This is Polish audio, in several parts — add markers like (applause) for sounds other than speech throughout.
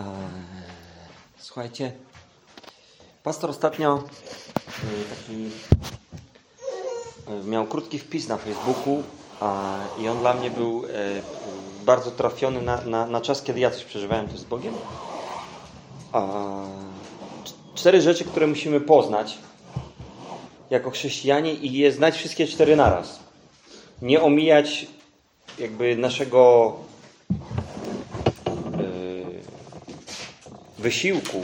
Eee, słuchajcie, pastor ostatnio e, taki e, miał krótki wpis na Facebooku i on dla mnie był e, bardzo trafiony na, na, na czas, kiedy ja coś przeżywałem to z Bogiem. Cztery rzeczy, które musimy poznać jako chrześcijanie i je znać wszystkie cztery naraz. Nie omijać jakby naszego wysiłku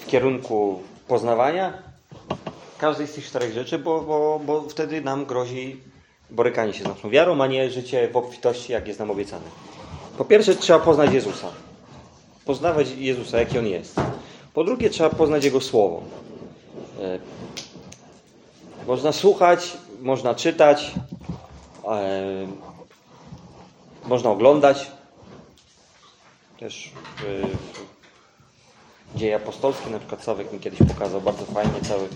w kierunku poznawania każdej z tych czterech rzeczy, bo, bo, bo wtedy nam grozi borykanie się z naszą wiarą, a nie życie w obfitości, jak jest nam obiecane. Po pierwsze, trzeba poznać Jezusa. Poznawać Jezusa, jaki On jest. Po drugie, trzeba poznać Jego Słowo. E, można słuchać, można czytać, e, można oglądać. Też e, Dzieje apostolskie, na przykład Sławek mi kiedyś pokazał bardzo fajnie cały.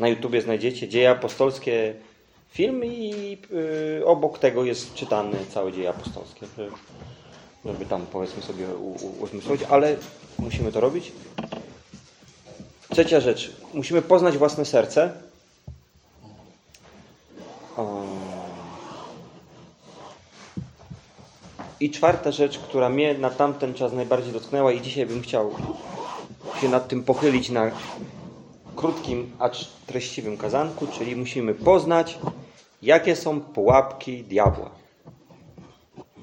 Na YouTubie znajdziecie Dzieje apostolskie film i yy, obok tego jest czytany cały Dzieje apostolskie, żeby, tam powiedzmy sobie uzmysłowić, ale musimy to robić. Trzecia rzecz. Musimy poznać własne serce. I czwarta rzecz, która mnie na tamten czas najbardziej dotknęła i dzisiaj bym chciał się nad tym pochylić na krótkim, acz treściwym kazanku, czyli musimy poznać, jakie są pułapki diabła.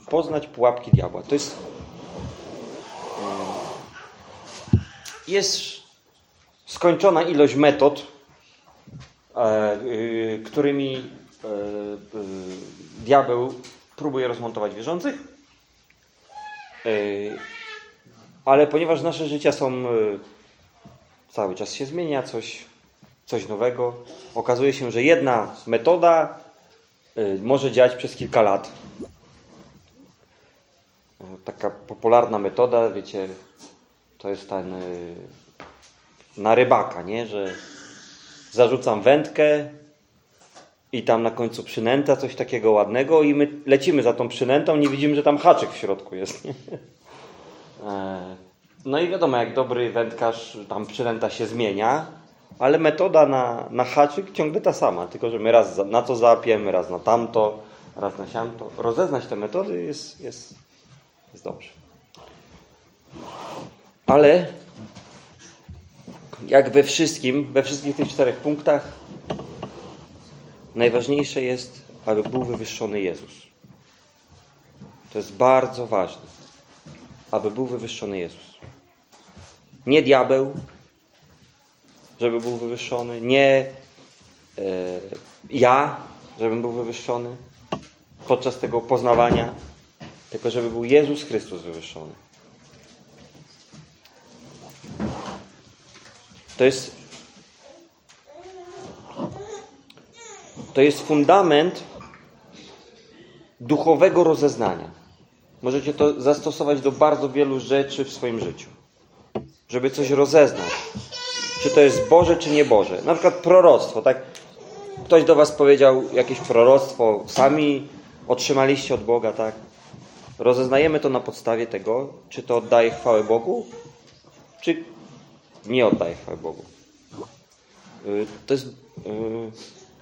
Poznać pułapki diabła. To jest. E, jest skończona ilość metod, e, e, którymi diabeł próbuje rozmontować wierzących ale ponieważ nasze życia są e, cały czas się zmienia, coś, coś nowego, okazuje się, że jedna metoda e, może działać przez kilka lat. E, taka popularna metoda, wiecie, to jest ten na rybaka, nie? że zarzucam wędkę i tam na końcu przynęta, coś takiego ładnego i my lecimy za tą przynętą, nie widzimy, że tam haczyk w środku jest. Nie? E, no i wiadomo, jak dobry wędkarz, tam przynęta się zmienia, ale metoda na, na haczyk ciągle ta sama, tylko że my raz na to załapiemy, raz na tamto, raz na siamto. Rozeznać te metody jest, jest, jest dobrze. Ale jak we wszystkim, we wszystkich tych czterech punktach, najważniejsze jest, aby był wywyższony Jezus. To jest bardzo ważne aby był wywyższony Jezus. Nie diabeł, żeby był wywyższony, nie e, ja, żebym był wywyższony podczas tego poznawania, tylko żeby był Jezus Chrystus wywyższony. To jest to jest fundament duchowego rozeznania. Możecie to zastosować do bardzo wielu rzeczy w swoim życiu. Żeby coś rozeznać. Czy to jest Boże, czy nie Boże. Na przykład proroctwo, tak? Ktoś do was powiedział jakieś proroctwo, sami otrzymaliście od Boga, tak? Rozeznajemy to na podstawie tego, czy to oddaje chwałę Bogu, czy nie oddaje chwały Bogu. Y, to jest y,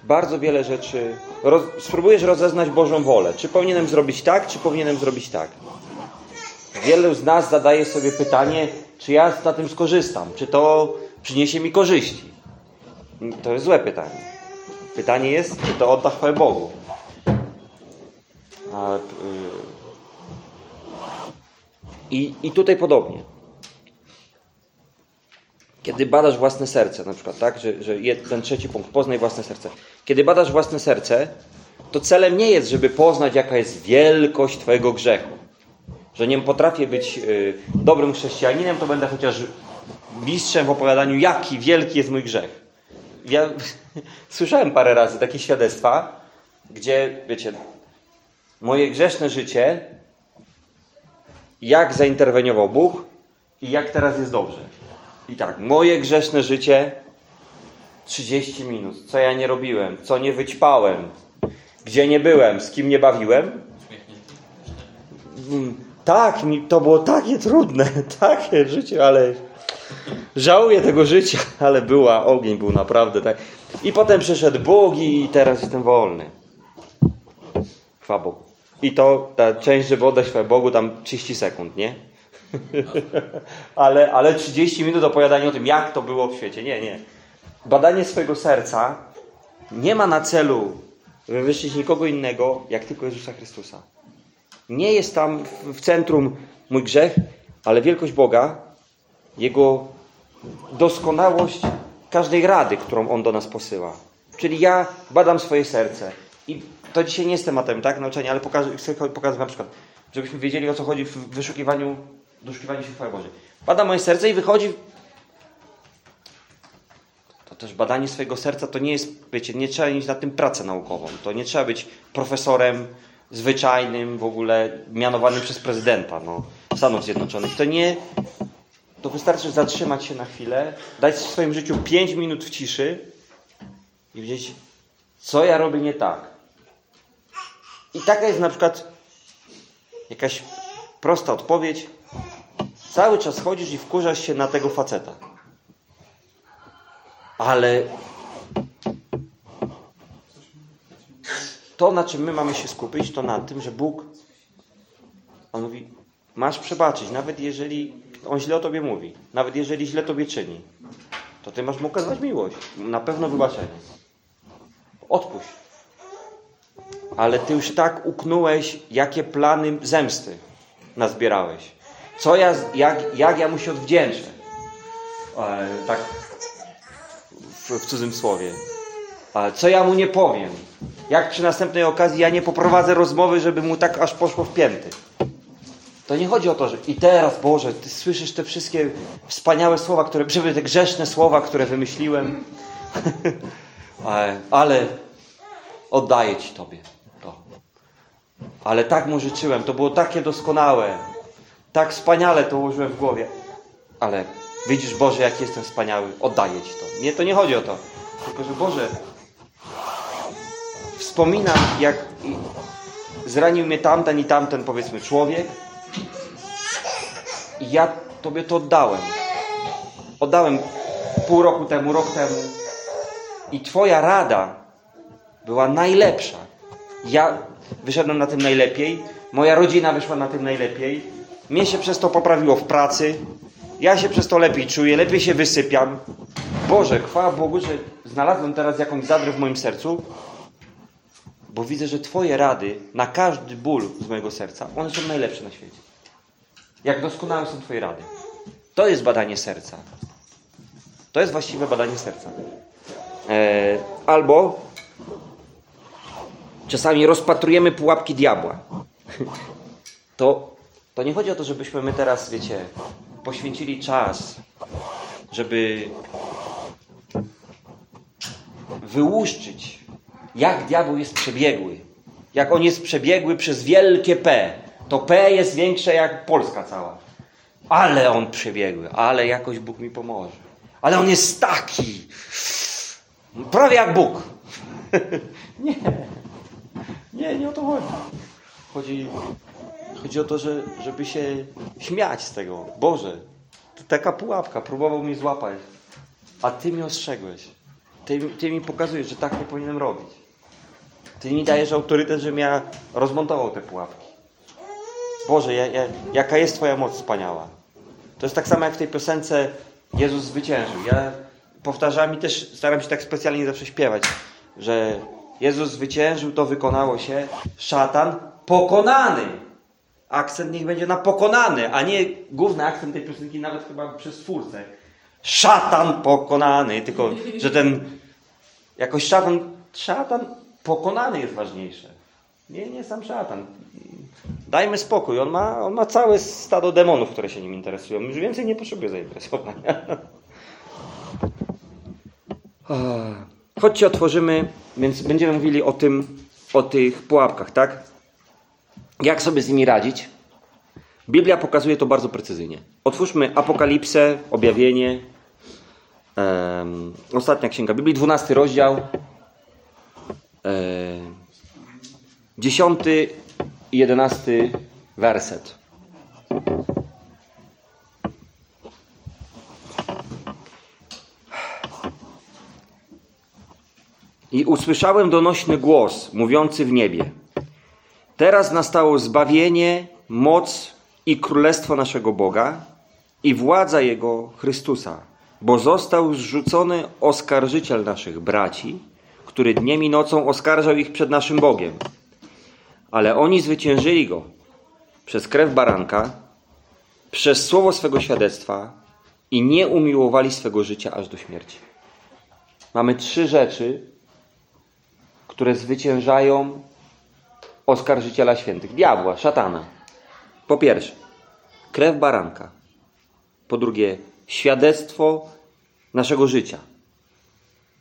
bardzo wiele rzeczy. Roz, spróbujesz rozeznać Bożą wolę. Czy powinienem zrobić tak, czy powinienem zrobić tak? Wielu z nas zadaje sobie pytanie, czy ja na tym skorzystam, czy to przyniesie mi korzyści. To jest złe pytanie. Pytanie jest, czy to odda chwałę Bogu. A, yy... I, I tutaj podobnie. Kiedy badasz własne serce, na przykład, tak, że, że ten trzeci punkt, poznaj własne serce. Kiedy badasz własne serce, to celem nie jest, żeby poznać, jaka jest wielkość Twojego grzechu. Że nie potrafię być y, dobrym chrześcijaninem, to będę chociaż mistrzem w opowiadaniu, jaki wielki jest mój grzech. Ja (laughs) słyszałem parę razy takie świadectwa, gdzie, wiecie, moje grzeszne życie, jak zainterweniował Bóg i jak teraz jest dobrze. I tak, moje grzeszne życie 30 minut. Co ja nie robiłem, co nie wyćpałem, gdzie nie byłem, z kim nie bawiłem. tak, to było takie trudne, (laughs) takie życie, ale żałuję tego życia, (laughs) ale była, ogień był naprawdę tak. I potem przyszedł Bóg i teraz jestem wolny. Chwała Bogu. I to ta część, żeby oddać chwałę Bogu, tam 30 sekund, nie? (laughs) ale, ale 30 minut opowiadania o tym, jak to było w świecie. Nie, nie. Badanie swojego serca nie ma na celu wywyższyć nikogo innego, jak tylko Jezusa Chrystusa. Nie jest tam w centrum mój grzech, ale wielkość Boga, Jego doskonałość każdej rady, którą On do nas posyła. Czyli ja badam swoje serce. I to dzisiaj nie jest tematem, tak, nauczania, ale pokażę, chcę pokazać na przykład, żebyśmy wiedzieli o co chodzi w wyszukiwaniu, doszukiwaniu się chwały Bożej. Badam moje serce i wychodzi to też badanie swojego serca to nie jest, wiecie, nie trzeba mieć na tym pracę naukową. To nie trzeba być profesorem zwyczajnym, w ogóle mianowanym przez prezydenta no, Stanów Zjednoczonych. To nie, to wystarczy zatrzymać się na chwilę, dać w swoim życiu 5 minut w ciszy i wiedzieć, co ja robię nie tak. I taka jest na przykład jakaś prosta odpowiedź. Cały czas chodzisz i wkurzasz się na tego faceta. Ale to, na czym my mamy się skupić, to na tym, że Bóg, On mówi, masz przebaczyć, nawet jeżeli On źle o Tobie mówi, nawet jeżeli źle Tobie czyni, to Ty masz mu okazać miłość, na pewno wybaczenie. Odpuść. Ale Ty już tak uknąłeś, jakie plany zemsty nazbierałeś. Co ja, jak, jak ja mu się odwdzięczę. E, tak w, w cudzym słowie. Ale co ja mu nie powiem? Jak przy następnej okazji ja nie poprowadzę rozmowy, żeby mu tak aż poszło w pięty? To nie chodzi o to, że i teraz, Boże, Ty słyszysz te wszystkie wspaniałe słowa, które, żeby te grzeszne słowa, które wymyśliłem, ale, (laughs) ale oddaję Ci Tobie to. Ale tak mu życzyłem, to było takie doskonałe, tak wspaniale to ułożyłem w głowie, ale Widzisz, Boże, jak jestem wspaniały, oddaję Ci to. Nie, to nie chodzi o to. Tylko, że Boże, wspominam, jak zranił mnie tamten i tamten, powiedzmy, człowiek i ja Tobie to oddałem. Oddałem pół roku temu, rok temu i Twoja rada była najlepsza. Ja wyszedłem na tym najlepiej, moja rodzina wyszła na tym najlepiej, mnie się przez to poprawiło w pracy, ja się przez to lepiej czuję, lepiej się wysypiam. Boże, chwała Bogu, że znalazłem teraz jakąś zadrę w moim sercu, bo widzę, że Twoje rady na każdy ból z mojego serca, one są najlepsze na świecie. Jak doskonałe są Twoje rady. To jest badanie serca. To jest właściwe badanie serca. Eee, albo czasami rozpatrujemy pułapki diabła. (laughs) To, to nie chodzi o to, żebyśmy my teraz, wiecie, poświęcili czas, żeby wyłuszczyć, jak diabeł jest przebiegły. Jak on jest przebiegły przez wielkie P. To P jest większe jak Polska cała. Ale on przebiegły, ale jakoś Bóg mi pomoże. Ale on jest taki. Prawie jak Bóg. (laughs) nie. Nie, nie o to chodzi. Chodzi Chodzi o to, że, żeby się śmiać z tego. Boże, to taka pułapka, próbował mnie złapać, a Ty mi ostrzegłeś. Ty, ty mi pokazujesz, że tak nie powinienem robić. Ty mi dajesz autorytet, żebym ja rozmontował te pułapki. Boże, ja, ja, jaka jest Twoja moc wspaniała. To jest tak samo jak w tej piosence Jezus zwyciężył. Ja powtarzam i też staram się tak specjalnie zawsze śpiewać, że Jezus zwyciężył, to wykonało się, szatan pokonany akcent niech będzie na pokonany, a nie główny akcent tej piosenki nawet chyba przez twórcę. Szatan pokonany, tylko (laughs) że ten jakoś szatan, szatan pokonany jest ważniejsze. Nie, nie sam szatan. Dajmy spokój, on ma, on ma całe stado demonów, które się nim interesują. Już więcej nie potrzebuje zainteresowania. (laughs) Chodźcie, otworzymy, więc będziemy mówili o tym, o tych pułapkach, tak? Jak sobie z nimi radzić? Biblia pokazuje to bardzo precyzyjnie. Otwórzmy Apokalipsę, Objawienie, um, ostatnia księga Biblii, 12 rozdział, um, 10 i 11 werset. I usłyszałem donośny głos mówiący w niebie. Teraz nastało zbawienie, moc i królestwo naszego Boga i władza Jego Chrystusa, bo został zrzucony oskarżyciel naszych braci, który dniem i nocą oskarżał ich przed naszym Bogiem. Ale oni zwyciężyli go przez krew baranka, przez słowo swego świadectwa i nie umiłowali swego życia aż do śmierci. Mamy trzy rzeczy, które zwyciężają oskarżyciela świętych, diabła, szatana. Po pierwsze, krew baranka. Po drugie, świadectwo naszego życia.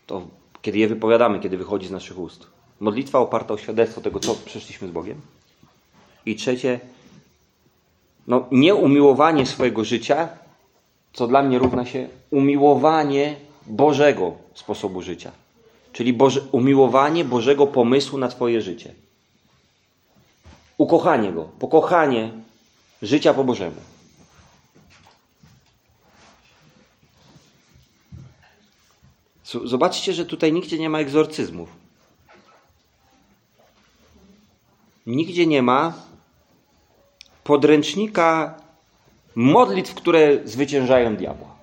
To kiedy je wypowiadamy, kiedy wychodzi z naszych ust. Modlitwa oparta o świadectwo tego, co przeszliśmy z Bogiem. I trzecie, no, nieumiłowanie swojego życia, co dla mnie równa się umiłowanie Bożego sposobu życia. Czyli Boże, umiłowanie Bożego pomysłu na Twoje życie. Ukochanie Go, pokochanie życia po Bożemu. Zobaczcie, że tutaj nigdzie nie ma egzorcyzmów. Nigdzie nie ma podręcznika modlitw, które zwyciężają diabła.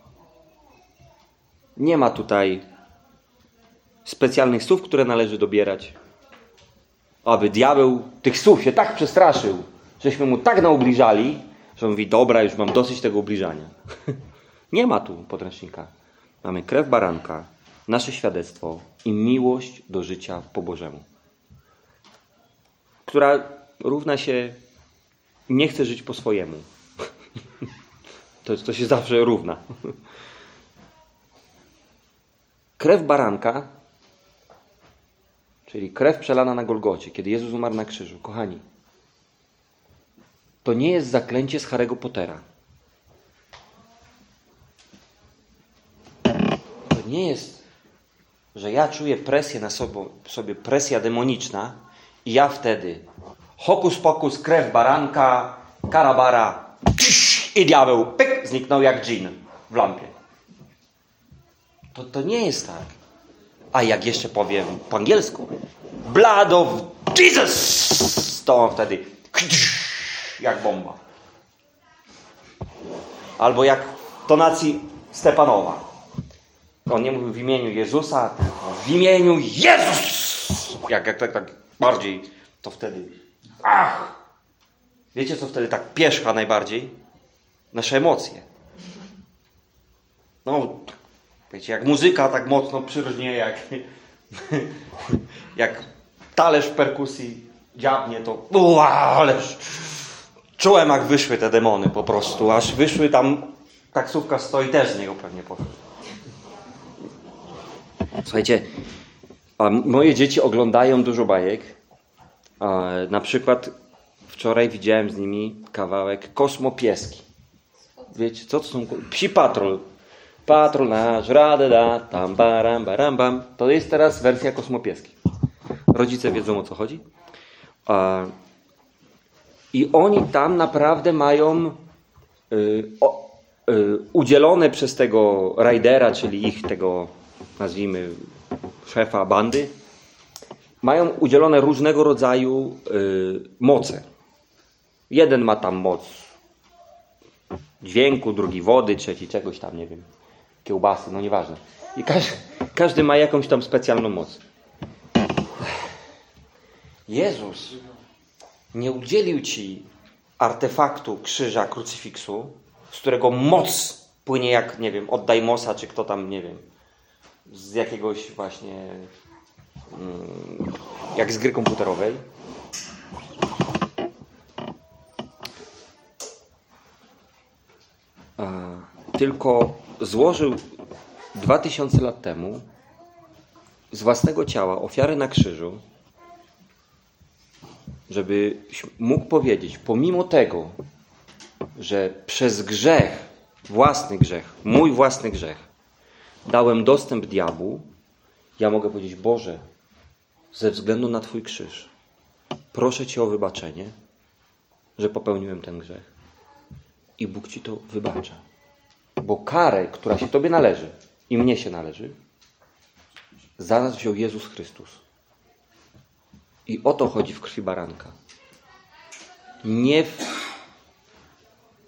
Nie ma tutaj specjalnych słów, które należy dobierać. Aby diabeł tych słów się tak przestraszył, żeśmy mu tak naubliżali, że on mówi, dobra, już mam dosyć tego ubliżania. (laughs) Nie ma tu podręcznika. Mamy krew baranka, nasze świadectwo i miłość do życia po Bożemu, która równa się nie chce żyć po swojemu. (laughs) To, to się zawsze równa. Krew baranka, czyli krew przelana na Golgocie, kiedy Jezus umarł na krzyżu. Kochani, to nie jest zaklęcie z Harry'ego Pottera. To nie jest, że ja czuję presję na sobie, sobie presja demoniczna i ja wtedy hokus pokus, krew baranka, karabara i diabeł pyk, zniknął jak dżin w lampie. To, to nie jest tak. A jak jeszcze powiem po angielsku, blood of Jesus, to on wtedy jak bomba. Albo jak tonacji Stepanowa. On nie mówił w imieniu Jezusa, tylko w imieniu Jezus! Jak, jak tak, tak bardziej, to wtedy ach! Wiecie, co wtedy tak pierzcha najbardziej? Nasze emocje. No, wiecie, jak muzyka tak mocno przyróżnie, jak, jak talerz perkusji dziabnie, to ua, ależ czułem, jak wyszły te demony po prostu. Aż wyszły tam, taksówka stoi też z niego pewnie poszły. Słuchajcie, moje dzieci oglądają dużo bajek. Na przykład wczoraj widziałem z nimi kawałek Kosmopieski. Wiecie, co to są? Psi Patrol. Patrol nasz, radę da, tam baram, baram, bam. To jest teraz wersja Kosmopieski. Rodzice wiedzą o co chodzi. I oni tam naprawdę mają y, y, udzielone przez tego rajdera, czyli ich tego nazwijmy, szefa bandy, mają udzielone różnego rodzaju y, moce. Jeden ma tam moc dźwięku, drugi wody, trzeci czegoś tam, nie wiem, kiełbasy, no nieważne. I każdy, każdy ma jakąś tam specjalną moc. Jezus nie udzielił ci artefaktu krzyża, krucyfiksu, z którego moc płynie jak, nie wiem, od Daimosa, czy kto tam, nie wiem, z jakiegoś właśnie, mm, jak z gry komputerowej. Tylko złożył dwa tysiące lat temu z własnego ciała ofiarę na krzyżu, żeby mógł powiedzieć, pomimo tego, że przez grzech, własny grzech, mój własny grzech, dałem dostęp diabłu, ja mogę powiedzieć: Boże, ze względu na Twój krzyż, proszę Cię o wybaczenie, że popełniłem ten grzech. i Bóg ci to wybacza. Bo karę, która się tobie należy i mnie się należy, za nas wziął Jezus Chrystus. I o to chodzi w krwi baranka. Nie w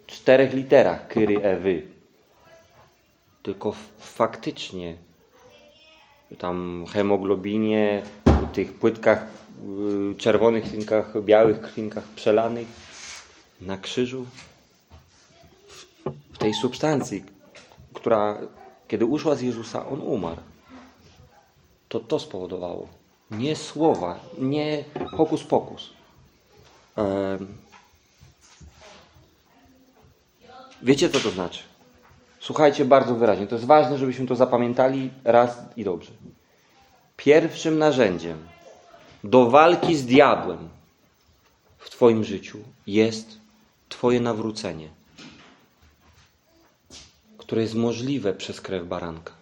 czterech literach kyry ewy, tylko faktycznie tam hemoglobinie, tych płytkach czerwonych krwinkach, białych krwinkach przelanych na krzyżu, w, tej substancji, która kiedy uszła z Jezusa, on umarł. To to spowodowało. Nie słowa, nie hokus pokus. Wiecie, co to znaczy? Słuchajcie bardzo wyraźnie. To jest ważne, żebyśmy to zapamiętali raz i dobrze. Pierwszym narzędziem do walki z diabłem w Twoim życiu jest Twoje nawrócenie, które jest możliwe przez krew baranka.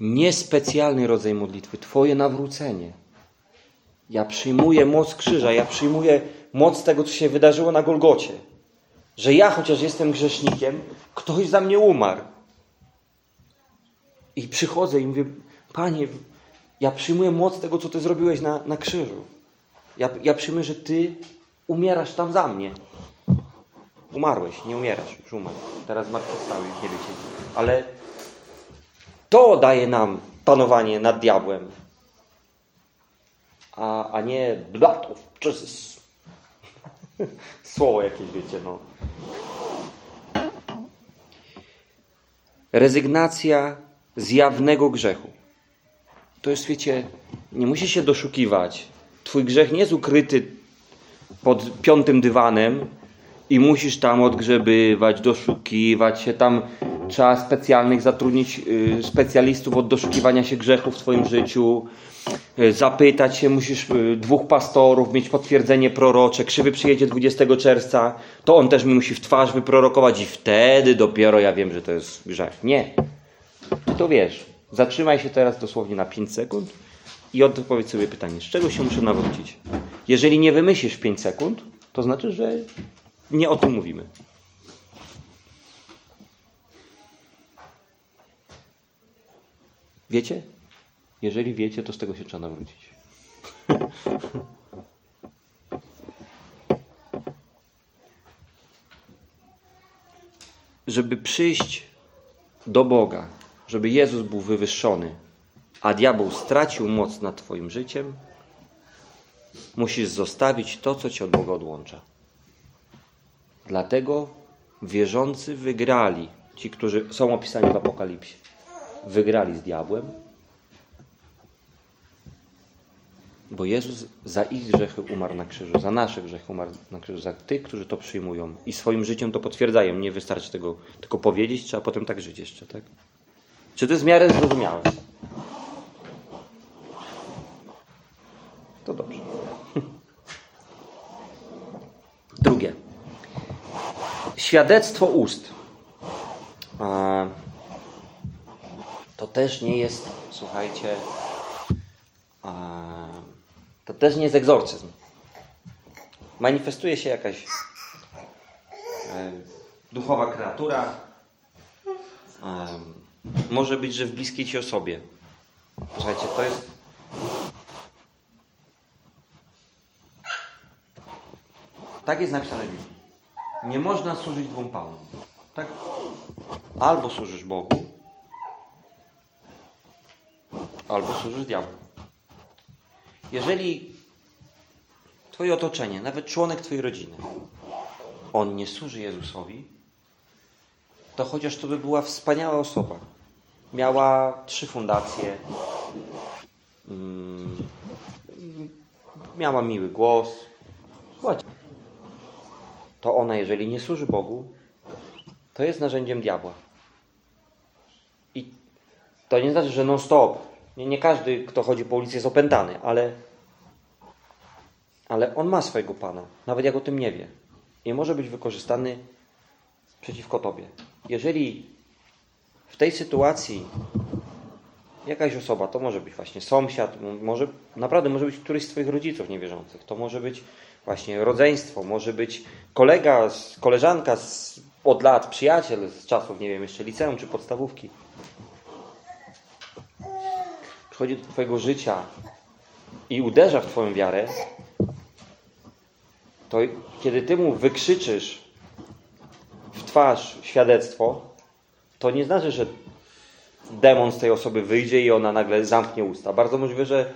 Niespecjalny rodzaj modlitwy, Twoje nawrócenie. Ja przyjmuję moc krzyża, ja przyjmuję moc tego, co się wydarzyło na Golgocie. Że ja, chociaż jestem grzesznikiem, ktoś za mnie umarł. I przychodzę i mówię, Panie, ja przyjmuję moc tego, co Ty zrobiłeś na, na krzyżu. Ja, ja przyjmuję, że Ty umierasz tam za mnie. Umarłeś, nie umierasz, już umarł. Teraz zmartwychwstały, już nie wiecie. Ale to daje nam panowanie nad diabłem. A, a nie blood of Jesus. Słowo jakieś, wiecie, no. Rezygnacja z jawnego grzechu. To jest, wiecie, nie musisz się doszukiwać. Twój grzech nie jest ukryty pod piątym dywanem i musisz tam odgrzebywać, doszukiwać się. Tam trzeba specjalnych zatrudnić y, specjalistów od doszukiwania się grzechów w Twoim życiu. Y, zapytać się, musisz y, dwóch pastorów, mieć potwierdzenie prorocze. Krzywy przyjedzie 20 czerwca, to on też mi musi w twarz wyprorokować i wtedy dopiero ja wiem, że to jest grzech. Nie. Ty to wiesz. Zatrzymaj się teraz dosłownie na 5 sekund i odpowiedz sobie pytanie, z czego się muszę nawrócić? Jeżeli nie wymyślisz w 5 sekund, to znaczy, że nie o tym mówimy. Wiecie? Jeżeli wiecie, to z tego się trzeba nawrócić. (laughs) Żeby przyjść do Boga, żeby Jezus był wywyższony, a diabeł stracił moc nad Twoim życiem, musisz zostawić to, co Cię od Boga odłącza. Dlatego wierzący wygrali, ci, którzy są opisani w Apokalipsie, wygrali z diabłem, bo Jezus za ich grzechy umarł na krzyżu, za nasze grzechy umarł na krzyżu, za tych, którzy to przyjmują i swoim życiem to potwierdzają. Nie wystarczy tego tylko powiedzieć, trzeba potem tak żyć jeszcze, tak? Czy to jest w miarę zrozumiałe? To dobrze. Drugie. Świadectwo ust. To też nie jest, słuchajcie, to też nie jest egzorcyzm. Manifestuje się jakaś e, duchowa kreatura. Może być, że w bliskiej ci osobie. Słuchajcie, to jest. Tak jest napisane w Biblii. Nie można służyć dwóm panom. Tak? Albo służysz Bogu, albo służysz diabłu. Jeżeli Twoje otoczenie, nawet członek Twojej rodziny, on nie służy Jezusowi, to chociaż to by była wspaniała osoba, miała trzy fundacje, mm, miała miły głos, to ona, jeżeli nie służy Bogu, to jest narzędziem diabła. I to nie znaczy, że non-stop. Nie, nie każdy, kto chodzi po ulicy, jest opętany, ale, ale on ma swojego Pana, nawet jak o tym nie wie. I może być wykorzystany przeciwko Tobie. Jeżeli w tej sytuacji jakaś osoba, to może być właśnie sąsiad, może, naprawdę może być któryś z Twoich rodziców niewierzących, to może być właśnie rodzeństwo, może być kolega, koleżanka z od lat przyjaciel z czasów, nie wiem, jeszcze liceum czy podstawówki. Przychodzi do Twojego życia i uderza w Twoją wiarę, to kiedy Ty mu wykrzyczysz w twarz świadectwo, to nie znaczy, że demon z tej osoby wyjdzie i ona nagle zamknie usta. Bardzo możliwe, że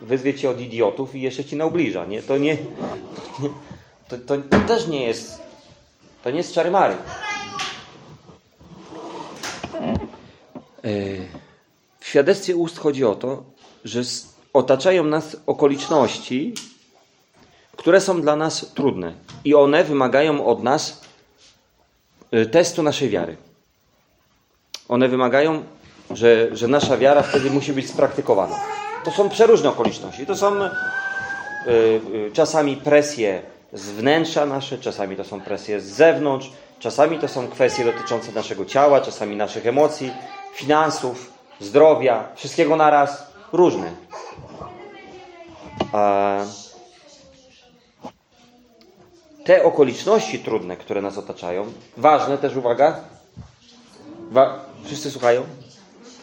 wyzwie cię od idiotów i jeszcze ci naubliża. Nie? To, nie, to, to, to też nie jest to nie jest czary mary. W świadectwie ust chodzi o to, że otaczają nas okoliczności, które są dla nas trudne i one wymagają od nas y, testu naszej wiary. One wymagają, że, że nasza wiara wtedy musi być spraktykowana. To są przeróżne okoliczności. To są y, y, czasami presje z wnętrza nasze, czasami to są presje z zewnątrz, czasami to są kwestie dotyczące naszego ciała, czasami naszych emocji, finansów, zdrowia, wszystkiego naraz, różne. Te okoliczności trudne, które nas otaczają, ważne też, uwaga, wa wszyscy słuchają?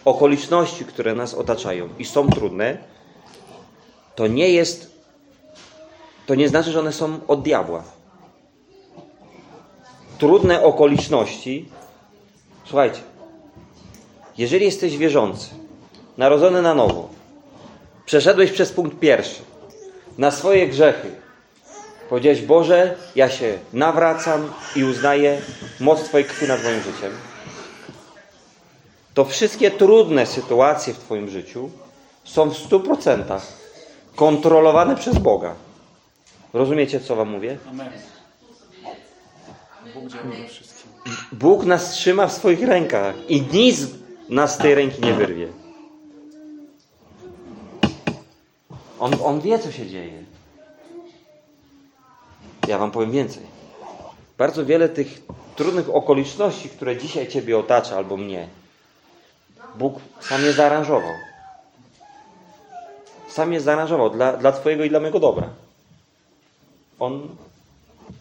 Okoliczności, które nas otaczają i są trudne, to nie jest to nie znaczy, że one są od diabła. Trudne okoliczności. Słuchajcie, jeżeli jesteś wierzący, narodzony na nowo, przeszedłeś przez punkt pierwszy, na swoje grzechy, powiedziałeś: Boże, ja się nawracam i uznaję moc Twojej krwi nad moim życiem, to wszystkie trudne sytuacje w Twoim życiu są w stu procentach kontrolowane przez Boga. Rozumiecie, co wam mówię? Amen. Bóg działa wszystkim. Bóg nas trzyma w swoich rękach i nic nas z tej ręki nie wyrwie. On, on wie, co się dzieje. Ja wam powiem więcej. Bardzo wiele tych trudnych okoliczności, które dzisiaj ciebie otacza albo mnie, Bóg sam je zaaranżował. Sam je zaaranżował dla, dla Twojego i dla mojego dobra. On,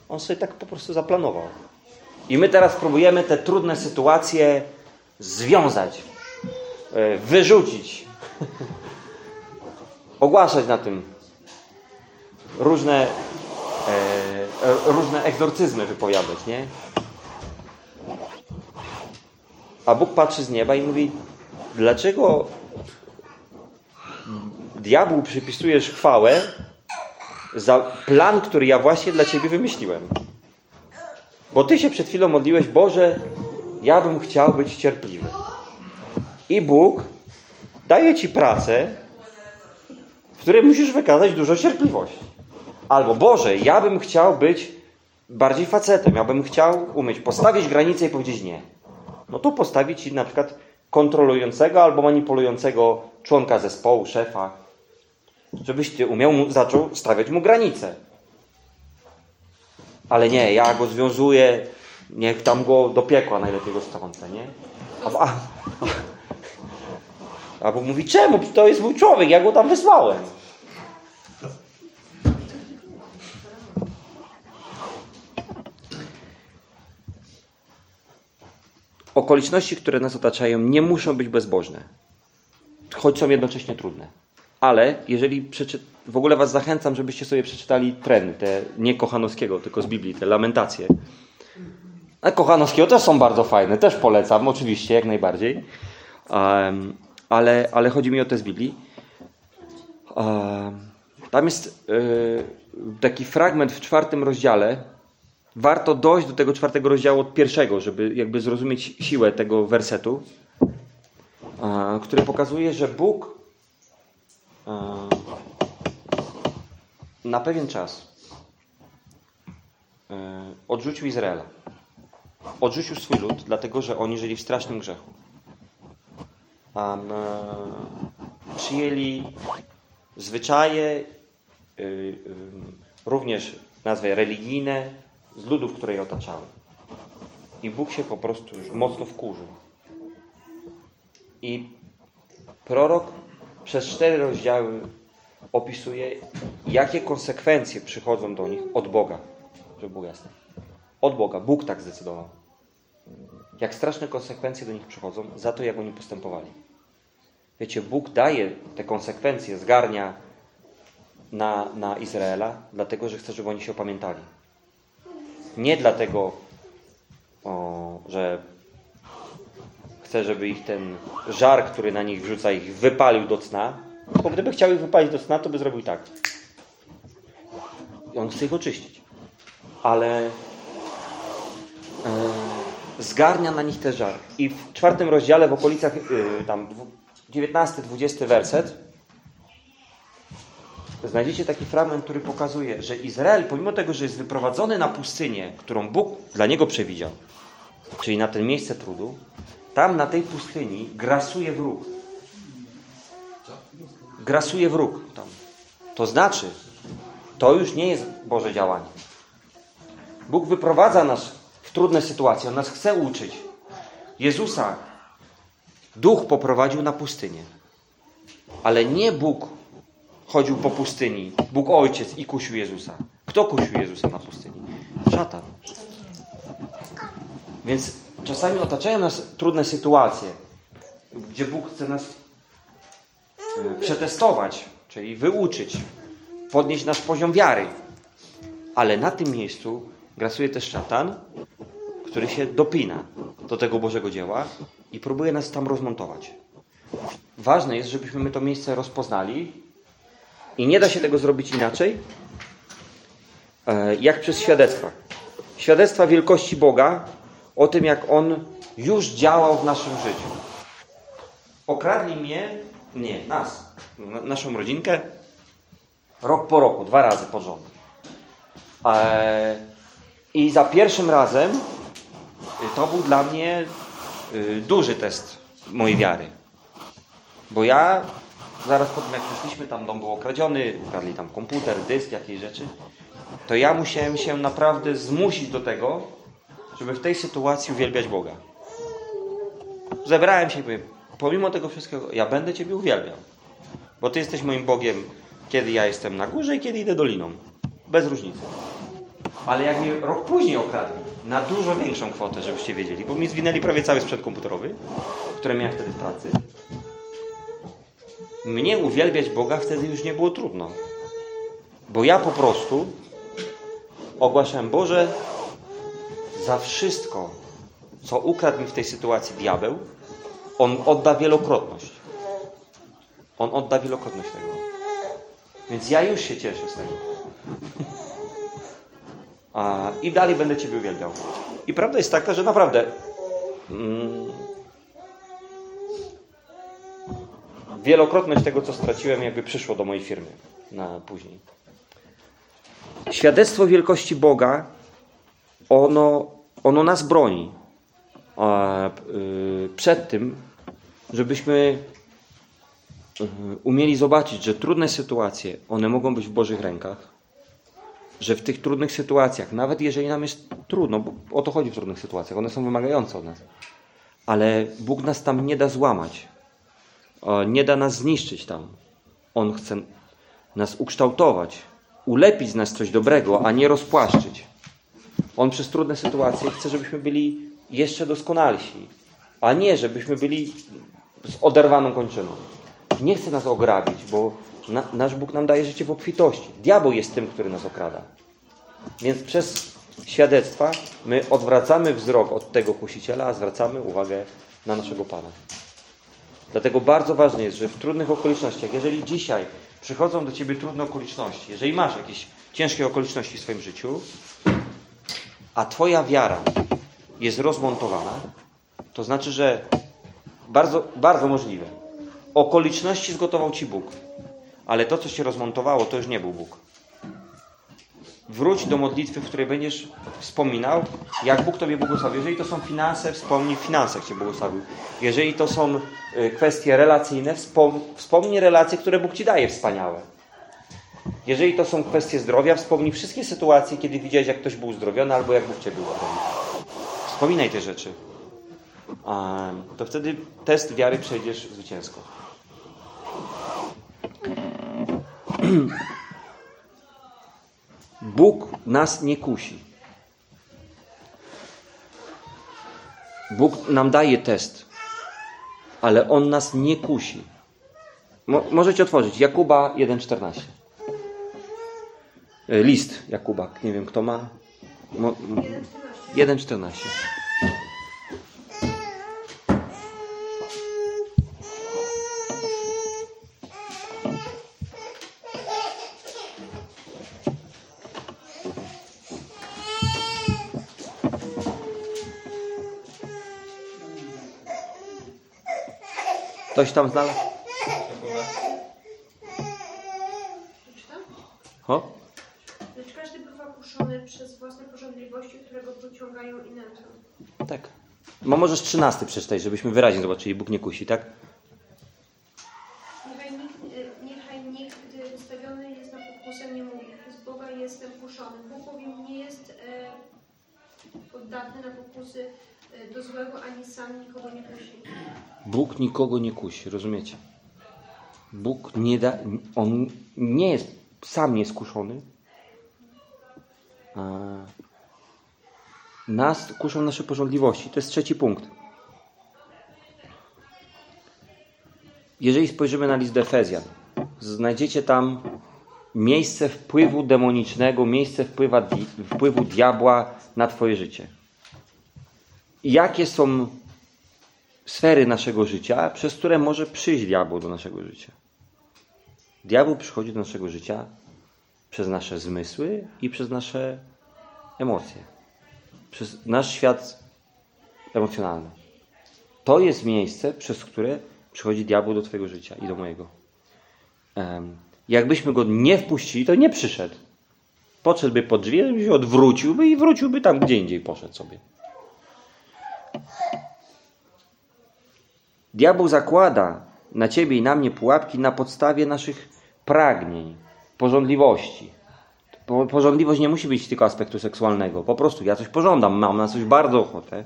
on sobie tak po prostu zaplanował. I my teraz próbujemy te trudne sytuacje związać, e, wyrzucić, (laughs) ogłaszać na tym różne, e, różne egzorcyzmy wypowiadać, nie? A Bóg patrzy z nieba i mówi, dlaczego diabłu przypisujesz chwałę, za plan, który ja właśnie dla Ciebie wymyśliłem. Bo Ty się przed chwilą modliłeś, Boże, ja bym chciał być cierpliwy. I Bóg daje Ci pracę, w której musisz wykazać dużo cierpliwości. Albo Boże, ja bym chciał być bardziej facetem, ja bym chciał umieć postawić granicę i powiedzieć nie. No to postawić Ci na przykład kontrolującego albo manipulującego członka zespołu, szefa, żebyś ty umiał mu, zaczął stawiać mu granice. Ale nie, ja go związuję, niech tam go do piekła najlepiej go strącę, nie? A, a, albo mówi, czemu? To jest mój człowiek, ja go tam wysłałem. Okoliczności, które nas otaczają, nie muszą być bezbożne, choć są jednocześnie trudne. Ale jeżeli przeczy... w ogóle Was zachęcam, żebyście sobie przeczytali treny, te nie Kochanowskiego, tylko z Biblii, te lamentacje. A Kochanowskiego też są bardzo fajne, też polecam, oczywiście, jak najbardziej. Um, ale, ale chodzi mi o te z Biblii. Um, tam jest y, taki fragment w czwartym rozdziale. Warto dojść do tego czwartego rozdziału od pierwszego, żeby jakby zrozumieć siłę tego wersetu, który pokazuje, że Bóg na pewien czas e, odrzucił Izraela. Odrzucił swój lud, dlatego że oni żyli w strasznym grzechu. Um, przyjęli zwyczaje, y, również nazwę religijne, z ludów, które je otaczały. I Bóg się po prostu już mocno wkurzył. I prorok przez cztery rozdziały opisuje, jakie konsekwencje przychodzą do nich od Boga, żeby było jasne. Od Boga. Bóg tak zdecydował. jak straszne konsekwencje do nich przychodzą za to, jak oni postępowali. Wiecie, Bóg daje te konsekwencje, zgarnia na, na Izraela, dlatego że chce, żeby oni się opamiętali. Nie dlatego, o, że chce, żeby ich ten żar, który na nich wrzuca, ich wypalił do cna, bo gdyby chciał ich wypalić do cna, to by zrobił tak. I on chce ich oczyścić. Ale e, zgarnia na nich te żar. I w czwartym rozdziale, w okolicach e, tam 19-20 werset, znajdziecie taki fragment, który pokazuje, że Izrael, pomimo tego, że jest wyprowadzony na pustynię, którą Bóg dla niego przewidział, czyli na to miejsce trudu, tam na tej pustyni grasuje wróg. Grasuje wróg tam. To znaczy, to już nie jest Boże działanie. Bóg wyprowadza nas w trudne sytuacje. On nas chce uczyć. Jezusa Duch poprowadził na pustynię. Ale nie Bóg chodził po pustyni, Bóg Ojciec i kusił Jezusa. Kto kusił Jezusa na pustyni? Szatan. Więc czasami otaczają nas trudne sytuacje, gdzie Bóg chce nas e, przetestować, czyli wyuczyć, podnieść nasz poziom wiary. Ale na tym miejscu grasuje też szatan, który się dopina do tego Bożego dzieła i próbuje nas tam rozmontować. Ważne jest, żebyśmy my to miejsce rozpoznali i nie da się tego zrobić inaczej, e, jak przez świadectwa. Świadectwa wielkości Boga o tym, jak On już działał w naszym życiu. Okradli mnie, nie, nas, naszą rodzinkę, rok po roku, dwa razy pod rząd. E, I za pierwszym razem y, to był dla mnie y, duży test mojej wiary. Bo ja zaraz po tym, jak przyszliśmy, tam dom był okradziony, ukradli tam komputer, dysk, jakieś rzeczy, to ja musiałem się naprawdę zmusić do tego, żeby w tej sytuacji uwielbiać Boga. Zebrałem się i powiem, pomimo tego wszystkiego, ja będę Ciebie uwielbiał. Bo Ty jesteś moim Bogiem, kiedy ja jestem na górze i kiedy idę doliną. Bez różnicy. Ale jak mnie rok później okradli, na dużo większą kwotę, żebyście wiedzieli, bo mi zwinęli prawie cały sprzęt komputerowy, który miałem wtedy w pracy, mnie uwielbiać Boga wtedy już nie było trudno. Bo ja po prostu ogłaszałem, Boże, za wszystko, co ukradł mi w tej sytuacji diabeł, on odda wielokrotność. On odda wielokrotność tego. Więc ja już się cieszę z tego. I dalej będę Ciebie uwielbiał. I prawda jest taka, że naprawdę mm, wielokrotność tego, co straciłem, jakby przyszło do mojej firmy na później. Świadectwo wielkości Boga, ono, ono nas broni y, przed tym, żebyśmy y, umieli zobaczyć, że trudne sytuacje, one mogą być w Bożych rękach, że w tych trudnych sytuacjach, nawet jeżeli nam jest trudno, bo o to chodzi w trudnych sytuacjach, one są wymagające od nas, ale Bóg nas tam nie da złamać nie da nas zniszczyć tam. On chce nas ukształtować, ulepić z nas coś dobrego, a nie rozpłaszczyć. On przez trudne sytuacje chce, żebyśmy byli jeszcze doskonalsi, a nie żebyśmy byli z oderwaną kończyną. Nie chce nas ograbić, bo na, nasz Bóg nam daje życie w obfitości. Diabeł jest tym, który nas okrada. Więc przez świadectwa my odwracamy wzrok od tego kusiciela, a zwracamy uwagę na naszego Pana. Dlatego bardzo ważne jest, że w trudnych okolicznościach, jeżeli dzisiaj przychodzą do Ciebie trudne okoliczności, jeżeli masz jakieś ciężkie okoliczności w swoim życiu, a Twoja wiara jest rozmontowana, to znaczy, że bardzo, bardzo możliwe. Okoliczności zgotował Ci Bóg, ale to, co się rozmontowało, to już nie był Bóg. Wróć do modlitwy, w której będziesz wspominał, jak Bóg Tobie błogosławił. Jeżeli to są finanse, wspomnij w finansach Cię błogosławił. Jeżeli to są y, kwestie relacyjne, wspomnij relacje, które Bóg Ci daje wspaniałe. Jeżeli to są kwestie zdrowia, wspomnij wszystkie sytuacje, kiedy widziałeś, jak ktoś był uzdrowiony, albo jak Bóg Cię był uzdrowiony. Wspominaj te rzeczy. To wtedy test wiary przejdziesz zwycięsko. (clears throat) Bóg nas nie kusi. Bóg nam daje test, ale On nas nie kusi. Mo możecie otworzyć Jakuba 1,14. E, list Jakuba, nie wiem kto ma. Mo 1,14. Ktoś tam znalazł? Ho? Lecz każdy bywa kuszony przez własne porządliwości, które go pociągają i nęcą. Tak. No możesz trzynasty przeczytać, żebyśmy wyraźnie zobaczyli. Bóg nie kusi, tak? Niechaj nikt, y, niechaj nikt, gdy wystawiony jest na pokusę, nie mówi, z Boga jestem kuszony. Bóg bowiem nie jest e, poddatny na pokusy e, do złego, ani sam nikogo nie kusi. Bóg nikogo nie kusi, rozumiecie? Bóg nie da, on nie jest, sam nie jest kuszony. Nas kuszą nasze porządliwości. To jest trzeci punkt. Jeżeli spojrzymy na list do Efezjan, znajdziecie tam miejsce wpływu demonicznego, miejsce wpływu diabła na Twoje życie. Jakie są sfery naszego życia, przez które może przyjść diabeł do naszego życia. Diabeł przychodzi do naszego życia przez nasze zmysły i przez nasze emocje. Przez nasz świat emocjonalny. To jest miejsce, przez które przychodzi diabeł do Twojego życia i do mojego. Jakbyśmy go nie wpuścili, to nie przyszedł. Podszedłby pod drzwi, się odwróciłby i wróciłby tam, gdzie indziej poszedł sobie. Diabeł zakłada na ciebie i na mnie pułapki na podstawie naszych pragnień, porządliwości. Porządliwość nie musi być tylko aspektu seksualnego. Po prostu ja coś pożądam, mam na coś bardzo ochotę.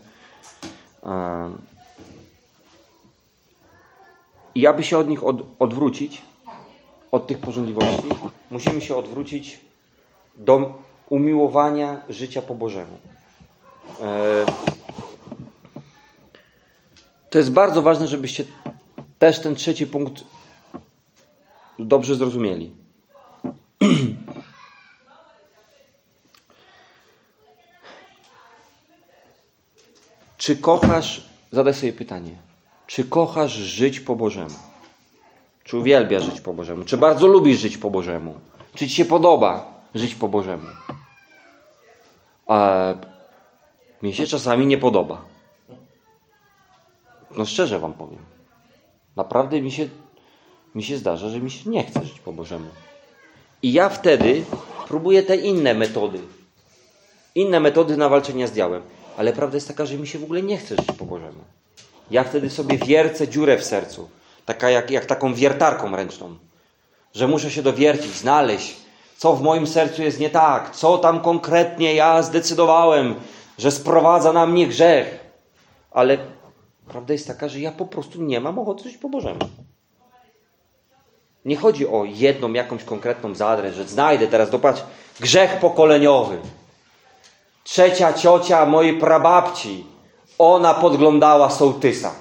I aby się od nich od, odwrócić, od tych porządliwości, musimy się odwrócić do umiłowania życia po Bożemu. E, to jest bardzo ważne, żebyście też ten trzeci punkt dobrze zrozumieli. (clears throat) Czy kochasz, zadaj sobie pytanie, czy kochasz żyć po Bożemu? Czy uwielbiasz żyć po Bożemu? Czy bardzo lubisz żyć po Bożemu? Czy ci się podoba żyć po Bożemu? A mnie się czasami nie podoba. No szczerze wam powiem. Naprawdę mi się, mi się zdarza, że mi się nie chce żyć po Bożemu. I ja wtedy próbuję te inne metody. Inne metody na walczenie z diałem. Ale prawda jest taka, że mi się w ogóle nie chce żyć po Bożemu. Ja wtedy sobie wiercę dziurę w sercu. Taka jak, jak taką wiertarką ręczną. Że muszę się dowiercić, znaleźć, co w moim sercu jest nie tak, co tam konkretnie ja zdecydowałem, że sprowadza na mnie grzech. Ale Prawda jest taka, że ja po prostu nie mam ochoty żyć po Bożemu. Nie chodzi o jedną jakąś konkretną zadrę, że znajdę teraz, dopatrz, grzech pokoleniowy. Trzecia ciocia mojej prababci, ona podglądała sołtysa.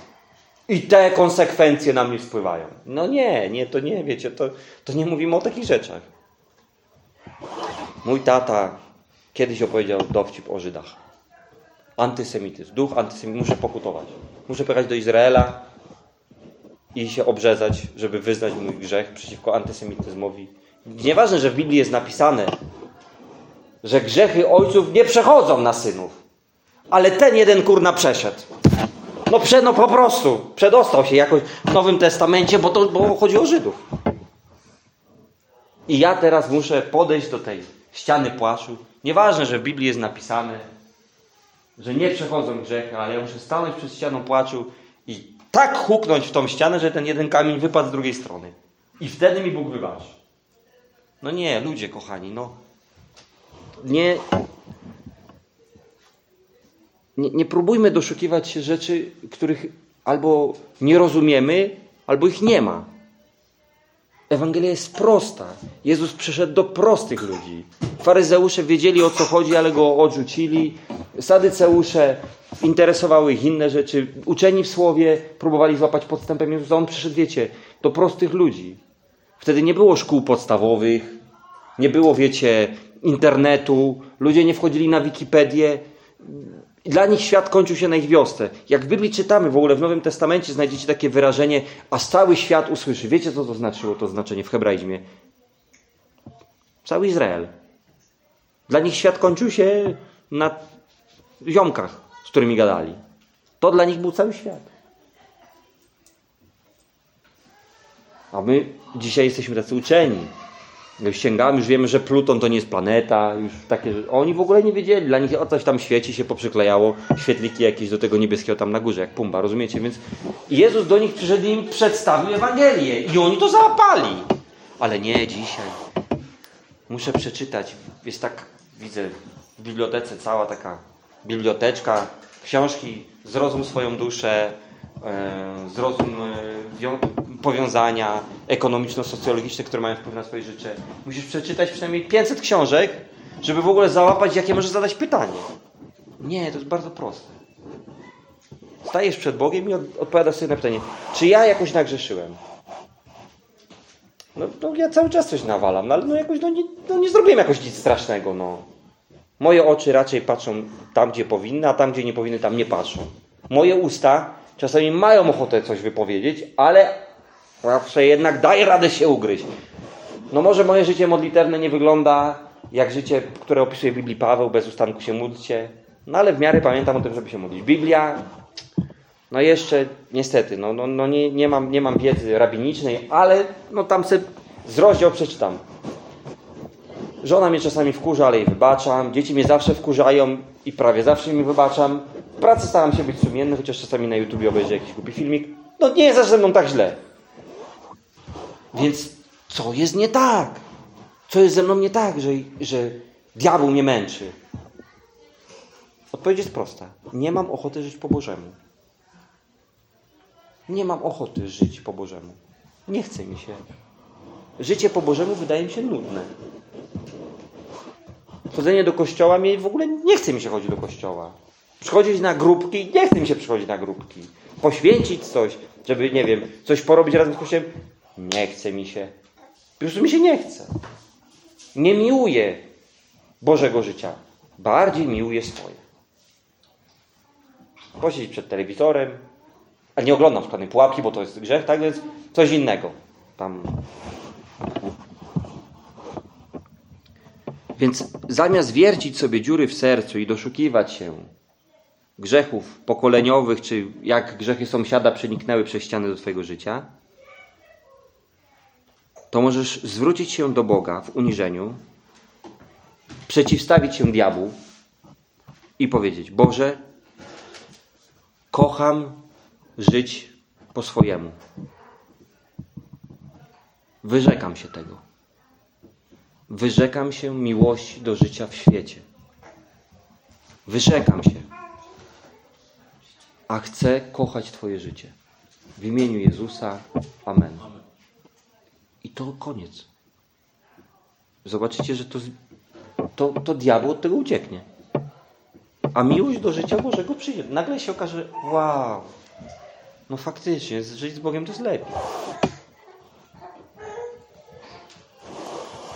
I te konsekwencje na mnie spływają. No nie, nie, to nie, wiecie, to, to nie mówimy o takich rzeczach. Mój tata kiedyś opowiedział dowcip o Żydach. Antysemityzm, duch antysemityzm, muszę pokutować. Muszę pojechać do Izraela i się obrzezać, żeby wyznać mój grzech przeciwko antysemityzmowi. Nieważne, że w Biblii jest napisane, że grzechy ojców nie przechodzą na synów. Ale ten jeden kurna przeszedł. No, prze, no po prostu. Przedostał się jakoś w Nowym Testamencie, bo to bo chodzi o Żydów. I ja teraz muszę podejść do tej ściany płaszczu. Nieważne, że w Biblii jest napisane, że nie przechodzą grzechy, ale ja muszę stanąć przed ścianą płaczu i tak huknąć w tą ścianę, że ten jeden kamień wypadł z drugiej strony. I wtedy mi Bóg wybaczy. No nie, ludzie kochani, no. Nie, nie, nie próbujmy doszukiwać się rzeczy, których albo nie rozumiemy, albo ich nie ma. Ewangelia jest prosta. Jezus przyszedł do prostych ludzi. Faryzeusze wiedzieli o co chodzi, ale go odrzucili. Sadyceusze interesowały ich inne rzeczy. Uczeni w słowie próbowali złapać podstępem Jezusa. On przyszedł, wiecie, do prostych ludzi. Wtedy nie było szkół podstawowych, nie było, wiecie, internetu, ludzie nie wchodzili na Wikipedię. Dla nich świat kończył się na ich wiosce. Jak w Biblii czytamy, w ogóle w Nowym Testamencie znajdziecie takie wyrażenie, a cały świat usłyszy. Wiecie, co to znaczyło, to znaczenie w hebraizmie? Cały Izrael. Dla nich świat kończył się na ziomkach, z którymi gadali. To dla nich był cały świat. A my dzisiaj jesteśmy tacy uczeni. Sięgamy, już wiemy, że Pluton to nie jest planeta, już takie, oni w ogóle nie wiedzieli, dla nich o coś tam świeci się poprzyklejało, świetliki jakieś do tego niebieskiego tam na górze, jak pumba, rozumiecie? Więc Jezus do nich przyszedł i im przedstawił Ewangelię i oni to załapali. Ale nie dzisiaj. Muszę przeczytać, jest tak, widzę w bibliotece cała taka biblioteczka, książki, zrozum swoją duszę, zrozum e, wią- powiązania ekonomiczno-socjologiczne, które mają wpływ na swoje życie. Musisz przeczytać przynajmniej 500 książek, żeby w ogóle załapać, jakie możesz zadać pytanie. Nie, to jest bardzo proste. Stajesz przed Bogiem i od- odpowiadasz sobie na pytanie, czy ja jakoś nagrzeszyłem? No, no ja cały czas coś nawalam, no, ale no jakoś no, nie, no, nie zrobiłem jakoś nic strasznego, no. Moje oczy raczej patrzą tam, gdzie powinny, a tam, gdzie nie powinny, tam nie patrzą. Moje usta czasami mają ochotę coś wypowiedzieć, ale zawsze jednak daje radę się ugryźć. No może moje życie modlitewne nie wygląda jak życie, które opisuje w Biblii Paweł, bez ustanku się módlcie, no ale w miarę pamiętam o tym, żeby się modlić. Biblia, no jeszcze niestety, no, no, no nie, nie, mam, nie mam wiedzy rabinicznej, ale no tam sobie z rozdział przeczytam. Żona mnie czasami wkurza, ale jej wybaczam. Dzieci mnie zawsze wkurzają i prawie zawsze mi wybaczam. W pracy staram się być sumienny, chociaż czasami na YouTube obejrzę jakiś głupi filmik. No nie jest ze mną tak źle. Więc co jest nie tak? Co jest ze mną nie tak, że, że diabeł mnie męczy? Odpowiedź jest prosta. Nie mam ochoty żyć po Bożemu. Nie mam ochoty żyć po Bożemu. Nie chce mi się. Życie po Bożemu wydaje mi się nudne. Chodzenie do kościoła mi w ogóle nie chce mi się chodzić do kościoła. Przychodzić na grupki, nie chce mi się przychodzić na grupki. Poświęcić coś, żeby, nie wiem, coś porobić razem z kościołem, nie chce mi się. Po prostu mi się nie chce. Nie miłuję Bożego życia. Bardziej miłuję swoje. Posiedzieć przed telewizorem, a nie oglądam szklanej pułapki, bo to jest grzech, tak więc coś innego. Tam Więc zamiast wiercić sobie dziury w sercu i doszukiwać się grzechów pokoleniowych, czy jak grzechy sąsiada przeniknęły przez ściany do Twojego życia, to możesz zwrócić się do Boga w uniżeniu, przeciwstawić się diabłu i powiedzieć: Boże, kocham żyć po swojemu. Wyrzekam się tego. Wyrzekam się miłości do życia w świecie. Wyrzekam się. A chcę kochać Twoje życie. W imieniu Jezusa. Amen. I to koniec. Zobaczycie, że to, to, to diabeł od tego ucieknie. A miłość do życia Bożego przyjdzie. Nagle się okaże, wow, no faktycznie, żyć z Bogiem to jest lepiej.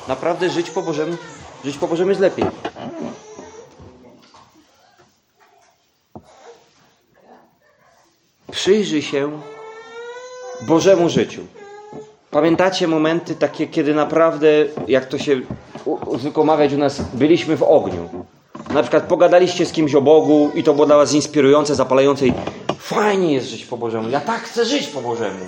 Naprawdę żyć po Bożemu, żyć po Bożemu jest lepiej. Przyjrzyj się Bożemu życiu. Pamiętacie momenty takie, kiedy naprawdę, jak to się zwykło mawiać u nas, byliśmy w ogniu. Na przykład pogadaliście z kimś o Bogu i to było dla was inspirujące, zapalające i fajnie jest żyć po Bożemu. Ja tak chcę żyć po Bożemu.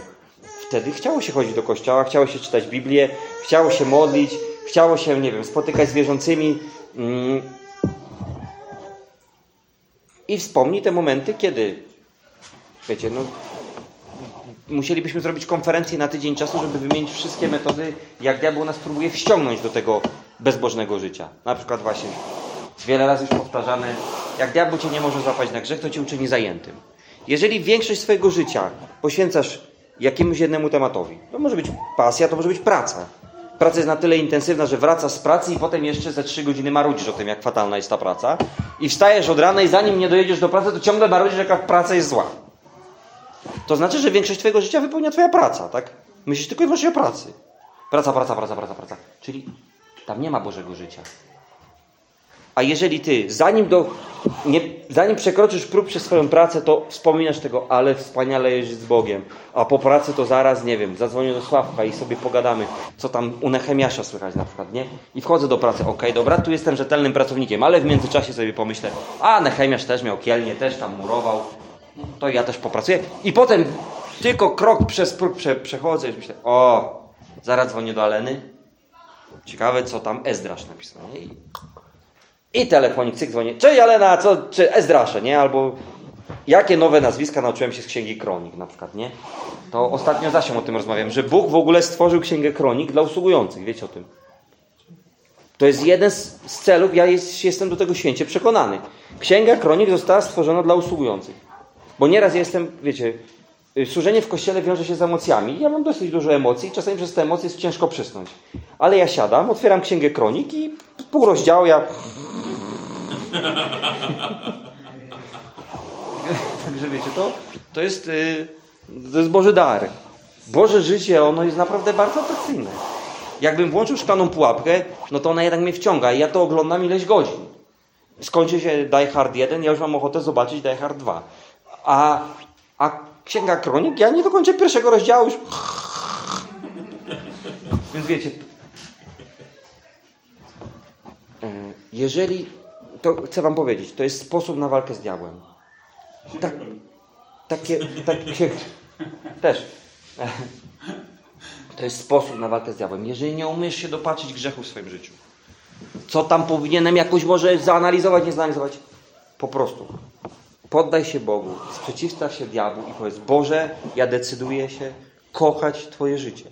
Wtedy chciało się chodzić do kościoła, chciało się czytać Biblię, chciało się modlić, chciało się, nie wiem, spotykać z wierzącymi. Mm. I wspomnij te momenty, kiedy, wiecie, no, musielibyśmy zrobić konferencję na tydzień czasu, żeby wymienić wszystkie metody, jak diabeł nas próbuje wciągnąć do tego bezbożnego życia. Na przykład właśnie, wiele razy już powtarzane, jak diabeł cię nie może złapać na grzech, to cię uczyni zajętym. Jeżeli większość swojego życia poświęcasz jakiemuś jednemu tematowi. To może być pasja, to może być praca. Praca jest na tyle intensywna, że wracasz z pracy i potem jeszcze za trzy godziny marudzisz o tym, jak fatalna jest ta praca. I wstajesz od rana i zanim nie dojedziesz do pracy, to ciągle marudzisz, jaka praca jest zła. To znaczy, że większość twojego życia wypełnia twoja praca, tak? Myślisz tylko i wyłącznie o pracy. Praca, praca, praca, praca, praca. Czyli tam nie ma Bożego życia. A jeżeli ty, zanim, do, nie, zanim przekroczysz próg przez swoją pracę, to wspominasz tego, ale wspaniale jest z Bogiem. A po pracy to zaraz, nie wiem, zadzwonię do Sławka i sobie pogadamy, co tam u Nehemiasza słychać na przykład, nie? I wchodzę do pracy, okej, dobra, tu jestem rzetelnym pracownikiem, ale w międzyczasie sobie pomyślę, a Nehemiasz też miał kielnie, też tam murował, to ja też popracuję. I potem tylko krok przez próg prze, przechodzę i myślę, o, zaraz dzwonię do Aleny. Ciekawe, co tam Ezdrasz napisał. I, I telefonik, cyk, dzwonię. Cześć Alena, co, czy Ezdrasze, nie? Albo jakie nowe nazwiska nauczyłem się z Księgi Kronik na przykład, nie? To ostatnio z o tym rozmawiałem, że Bóg w ogóle stworzył Księgę Kronik dla usługujących. Wiecie o tym? To jest jeden z, z celów, ja jest, jestem do tego święcie przekonany. Księga Kronik została stworzona dla usługujących. Bo nieraz jestem, wiecie, y, służenie w kościele wiąże się z emocjami. Ja mam dosyć dużo emocji i czasami przez te emocje jest ciężko przysnąć. Ale ja siadam, otwieram księgę kronik i pół rozdziału ja. (laughs) Także wiecie, to, to, jest, y, to jest Boży dar. Boże życie, ono jest naprawdę bardzo atrakcyjne. Jakbym włączył szklaną pułapkę, no to ona jednak mnie wciąga i ja to oglądam ileś godzin. Skończy się Die Hard 1, ja już mam ochotę zobaczyć Die Hard 2. A, a Księga Kronik, ja nie dokończę pierwszego rozdziału już. Więc wiecie, e, jeżeli, to chcę wam powiedzieć, to jest sposób na walkę z diabłem. Tak, takie, takie, też. To jest sposób na walkę z diabłem. Jeżeli nie umiesz się dopatrzyć grzechu w swoim życiu, co tam powinienem jakoś może zaanalizować, nie zaanalizować, po prostu poddaj się Bogu, sprzeciwstaw się diabłu i powiedz: Boże, ja decyduję się kochać Twoje życie,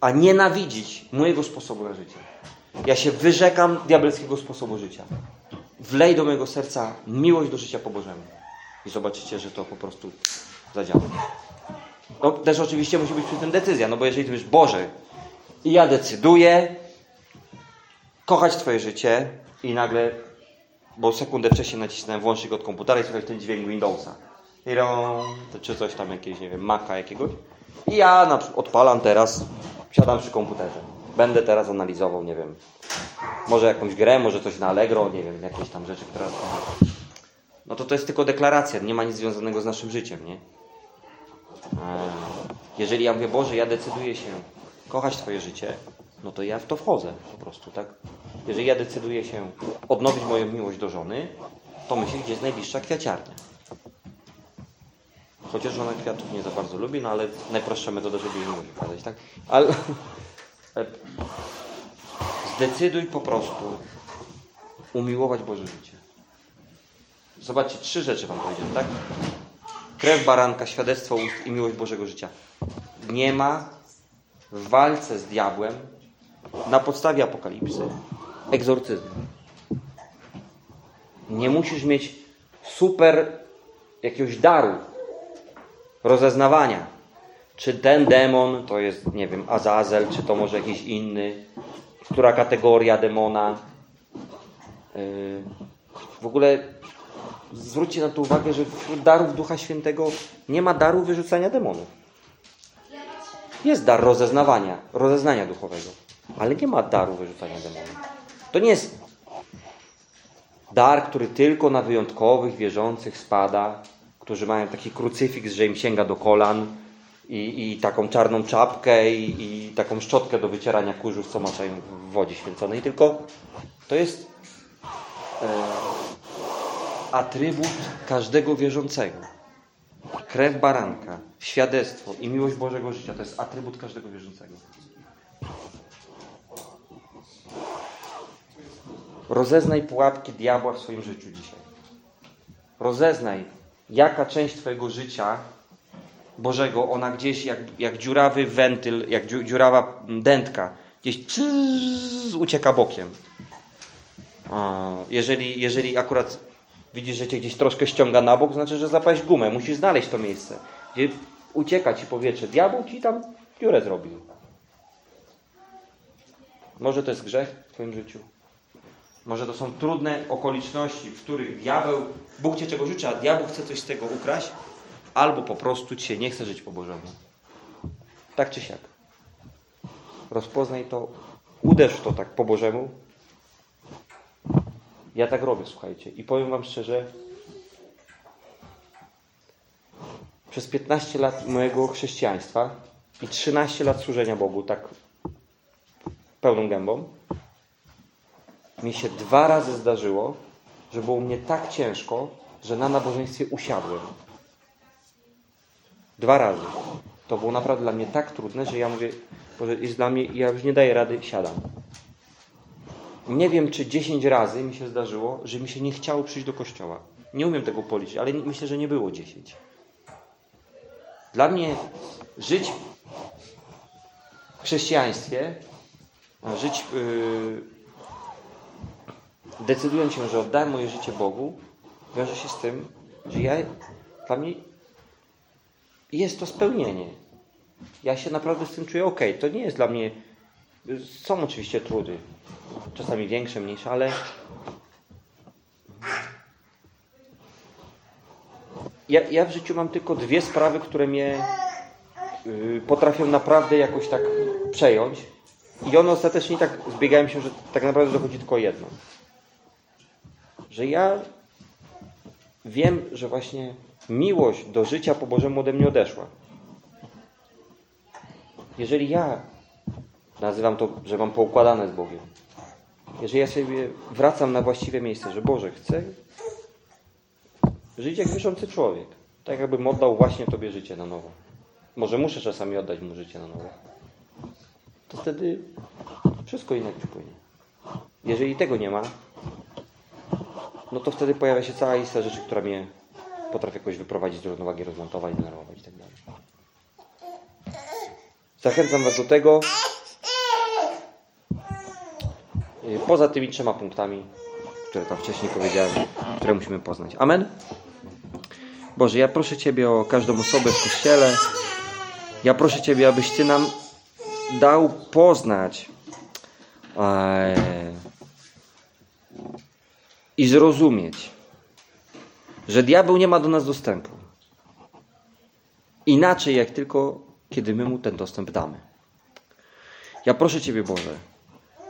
a nienawidzić mojego sposobu na życie. Ja się wyrzekam diabelskiego sposobu życia. Wlej do mojego serca miłość do życia po Bożemu. I zobaczycie, że to po prostu zadziała. No, też oczywiście musi być przy tym decyzja, no bo jeżeli ty mówisz, Boże, i ja decyduję kochać Twoje życie i nagle bo sekundę wcześniej nacisnąłem włącznik od komputera i słychać ten dźwięk Windowsa. Czy coś tam jakieś, nie wiem, Maca jakiegoś. I ja odpalam teraz, siadam przy komputerze. Będę teraz analizował, nie wiem, może jakąś grę, może coś na Allegro, nie wiem, jakieś tam rzeczy, które... No to to jest tylko deklaracja, nie ma nic związanego z naszym życiem, nie? Jeżeli ja mówię, Boże, ja decyduję się kochać Twoje życie, no to ja w to wchodzę po prostu, tak? Jeżeli ja decyduję się odnowić moją miłość do żony, to myślę, gdzie jest najbliższa kwiaciarnia. Chociaż żona kwiatów nie za bardzo lubi, no ale najprostsza metoda, żeby jej miłość okazać, tak? Ale (laughs) zdecyduj po prostu umiłować Boże życie. Zobaczcie, trzy rzeczy Wam powiedziałem, tak? Krew baranka, świadectwo ust i miłość Bożego życia. Nie ma w walce z diabłem na podstawie apokalipsy egzorcyzmu. Nie musisz mieć super jakiegoś daru rozeznawania. Czy ten demon to jest, nie wiem, Azazel, czy to może jakiś inny, która kategoria demona. Yy, w ogóle zwróćcie na to uwagę, że wśród darów Ducha Świętego nie ma daru wyrzucania demonów. Jest dar rozeznawania, rozeznania duchowego, ale nie ma daru wyrzucania demonów. To nie jest dar, który tylko na wyjątkowych wierzących spada, którzy mają taki krucyfiks, że im sięga do kolan i, i taką czarną czapkę i, i, taką szczotkę do wycierania kurzów, co maczają w wodzie święconej. Tylko to jest e, atrybut każdego wierzącego. Krew baranka, świadectwo i miłość Bożego życia to jest atrybut każdego wierzącego. Rozeznaj pułapki diabła w swoim życiu dzisiaj. Rozeznaj, jaka część Twojego życia Bożego, ona gdzieś jak, jak dziurawy wentyl, jak dziurawa dętka, gdzieś czyz, ucieka bokiem. Jeżeli, jeżeli akurat widzisz, że cię gdzieś troszkę ściąga na bok, znaczy, że zapaść gumę. Musisz znaleźć to miejsce, gdzie ucieka ci powietrze. Diabeł ci tam dziurę zrobił. Może to jest grzech w Twoim życiu. Może to są trudne okoliczności, w których diabeł, Bóg Cię czego życzy, a diabeł chce coś z tego ukraść, albo po prostu Ci się nie chce żyć po Bożemu. Tak czy siak. Rozpoznaj to, uderz to tak po Bożemu. Ja tak robię, słuchajcie. I powiem Wam szczerze, przez 15 lat mojego chrześcijaństwa i 13 lat służenia Bogu, tak pełną gębą, mi się dwa razy zdarzyło, że było mnie tak ciężko, że na nabożeństwie usiadłem. Dwa razy. To było naprawdę dla mnie tak trudne, że ja mówię, Boże, jest dla mnie, ja już nie daję rady, siadam. Nie wiem, czy 10 razy mi się zdarzyło, że mi się nie chciało przyjść do kościoła. Nie umiem tego policzyć, ale myślę, że nie było 10. Dla mnie żyć w chrześcijaństwie, żyć yy, decydując się, że oddałem moje życie Bogu, wiąże się z tym, że ja, dla mnie jest to spełnienie. Ja się naprawdę z tym czuję ok. To nie jest dla mnie. Są oczywiście trudy, czasami większe, mniejsze, ale ja, ja w życiu mam tylko dwie sprawy, które mnie yy, potrafią naprawdę jakoś tak przejąć. I one ostatecznie tak zbiegają się, że tak naprawdę dochodzi tylko jedno. Że ja wiem, że właśnie miłość do życia po Bożemu ode mnie odeszła. Jeżeli ja nazywam to, że mam poukładane z Bogiem, jeżeli ja sobie wracam na właściwe miejsce, że Boże, chcę żyć jak wierzący człowiek, tak jakbym oddał właśnie Tobie życie na nowo. Może muszę czasami oddać Mu życie na nowo. To wtedy wszystko inaczej płynie. Jeżeli tego nie ma, no to wtedy pojawia się cała lista rzeczy, która mnie potrafi jakoś wyprowadzić z równowagi, rozmontować, denerwować i tak dalej. Zachęcam Was do tego. Yy, Poza tymi trzema punktami, które tam wcześniej powiedziałem, które musimy poznać. Amen? Boże, ja proszę Ciebie o każdą osobę w Kościele. Ja proszę Ciebie, abyś Ty nam dał poznać e, i zrozumieć, że diabeł nie ma do nas dostępu. Inaczej jak tylko kiedy my mu ten dostęp damy. Ja proszę Ciebie, Boże,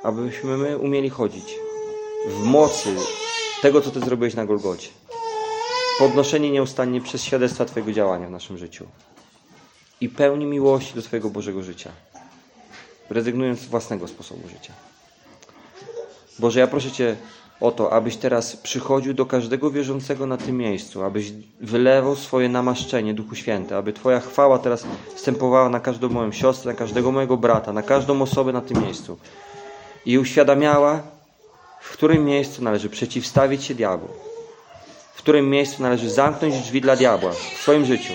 abyśmy my umieli chodzić w mocy tego, co Ty zrobiłeś na Golgocie. Podnoszenie nieustannie przez świadectwa Twojego działania w naszym życiu. I pełni miłości do Twojego Bożego życia. Rezygnując z własnego sposobu życia. Boże, ja proszę Cię o to, abyś teraz przychodził do każdego wierzącego na tym miejscu, abyś wylewał swoje namaszczenie Duchu Święty, aby Twoja chwała teraz wstępowała na każdą moją siostrę, na każdego mojego brata, na każdą osobę na tym miejscu. I uświadamiała, w którym miejscu należy przeciwstawić się diabłu, w którym miejscu należy zamknąć drzwi dla diabła w swoim życiu,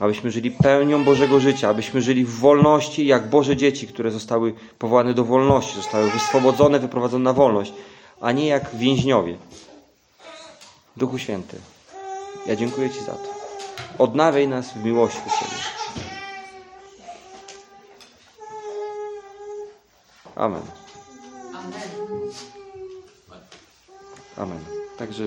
abyśmy żyli pełnią Bożego życia, abyśmy żyli w wolności jak Boże dzieci, które zostały powołane do wolności, zostały wyswobodzone, wyprowadzone na wolność, a nie jak więźniowie. Duchu Święty, ja dziękuję Ci za to. Odnawiaj nas w miłości do Ciebie. Amen. Amen. Amen. Także